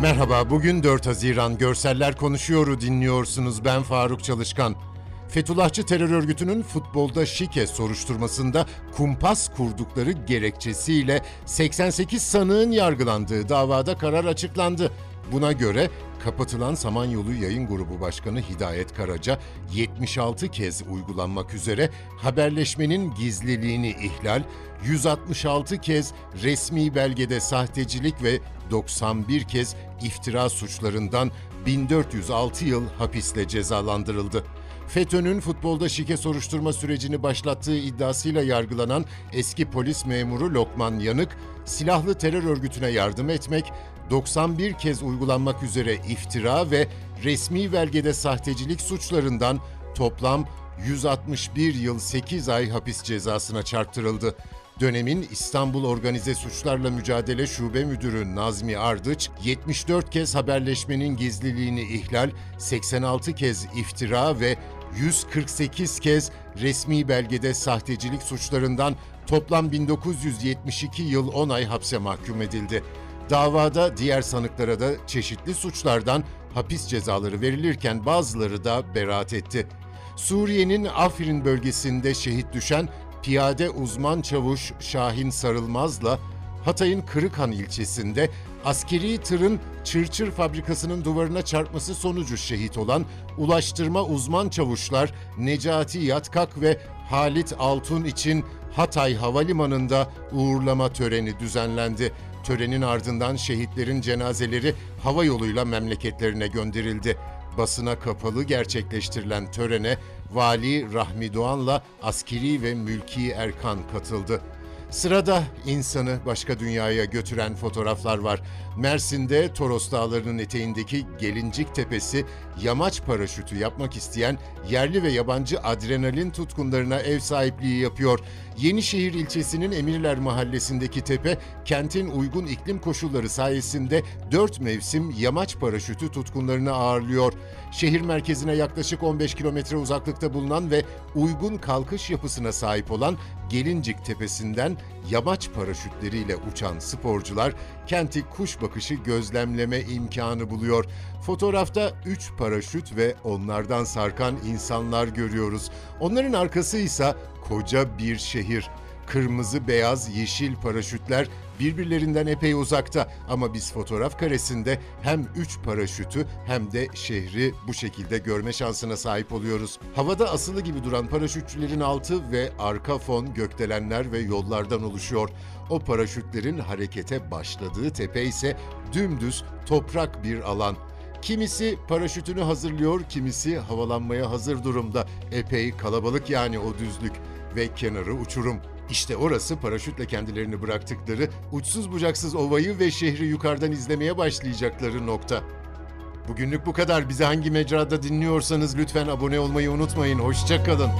Merhaba, bugün 4 Haziran Görseller Konuşuyor'u dinliyorsunuz. Ben Faruk Çalışkan. Fethullahçı terör örgütünün futbolda şike soruşturmasında kumpas kurdukları gerekçesiyle 88 sanığın yargılandığı davada karar açıklandı. Buna göre kapatılan Samanyolu Yayın Grubu Başkanı Hidayet Karaca 76 kez uygulanmak üzere haberleşmenin gizliliğini ihlal, 166 kez resmi belgede sahtecilik ve 91 kez iftira suçlarından 1406 yıl hapisle cezalandırıldı. FETÖ'nün futbolda şike soruşturma sürecini başlattığı iddiasıyla yargılanan eski polis memuru Lokman Yanık, silahlı terör örgütüne yardım etmek, 91 kez uygulanmak üzere iftira ve resmi belgede sahtecilik suçlarından toplam 161 yıl 8 ay hapis cezasına çarptırıldı. Dönemin İstanbul Organize Suçlarla Mücadele Şube Müdürü Nazmi Ardıç, 74 kez haberleşmenin gizliliğini ihlal, 86 kez iftira ve 148 kez resmi belgede sahtecilik suçlarından toplam 1972 yıl 10 ay hapse mahkum edildi. Davada diğer sanıklara da çeşitli suçlardan hapis cezaları verilirken bazıları da beraat etti. Suriye'nin Afrin bölgesinde şehit düşen piyade uzman çavuş Şahin Sarılmaz'la Hatay'ın Kırıkhan ilçesinde askeri tırın çırçır fabrikasının duvarına çarpması sonucu şehit olan ulaştırma uzman çavuşlar Necati Yatkak ve Halit Altun için Hatay Havalimanı'nda uğurlama töreni düzenlendi. Törenin ardından şehitlerin cenazeleri hava yoluyla memleketlerine gönderildi. Basına kapalı gerçekleştirilen törene Vali Rahmi Doğan'la askeri ve mülki erkan katıldı. Sırada insanı başka dünyaya götüren fotoğraflar var. Mersin'de Toros Dağları'nın eteğindeki Gelincik Tepesi yamaç paraşütü yapmak isteyen yerli ve yabancı adrenalin tutkunlarına ev sahipliği yapıyor. Yenişehir ilçesinin Emirler mahallesindeki tepe kentin uygun iklim koşulları sayesinde 4 mevsim yamaç paraşütü tutkunlarını ağırlıyor. Şehir merkezine yaklaşık 15 kilometre uzaklıkta bulunan ve uygun kalkış yapısına sahip olan Gelincik Tepesi'nden yamaç paraşütleriyle uçan sporcular kenti kuş bakışı gözlemleme imkanı buluyor. Fotoğrafta 3 paraşüt ve onlardan sarkan insanlar görüyoruz. Onların arkası ise koca bir şehir. Kırmızı, beyaz, yeşil paraşütler birbirlerinden epey uzakta ama biz fotoğraf karesinde hem 3 paraşütü hem de şehri bu şekilde görme şansına sahip oluyoruz. Havada asılı gibi duran paraşütçülerin altı ve arka fon gökdelenler ve yollardan oluşuyor. O paraşütlerin harekete başladığı tepe ise dümdüz toprak bir alan. Kimisi paraşütünü hazırlıyor, kimisi havalanmaya hazır durumda. Epey kalabalık yani o düzlük ve kenarı uçurum. İşte orası paraşütle kendilerini bıraktıkları uçsuz bucaksız ovayı ve şehri yukarıdan izlemeye başlayacakları nokta. Bugünlük bu kadar. Bizi hangi mecrada dinliyorsanız lütfen abone olmayı unutmayın. Hoşçakalın.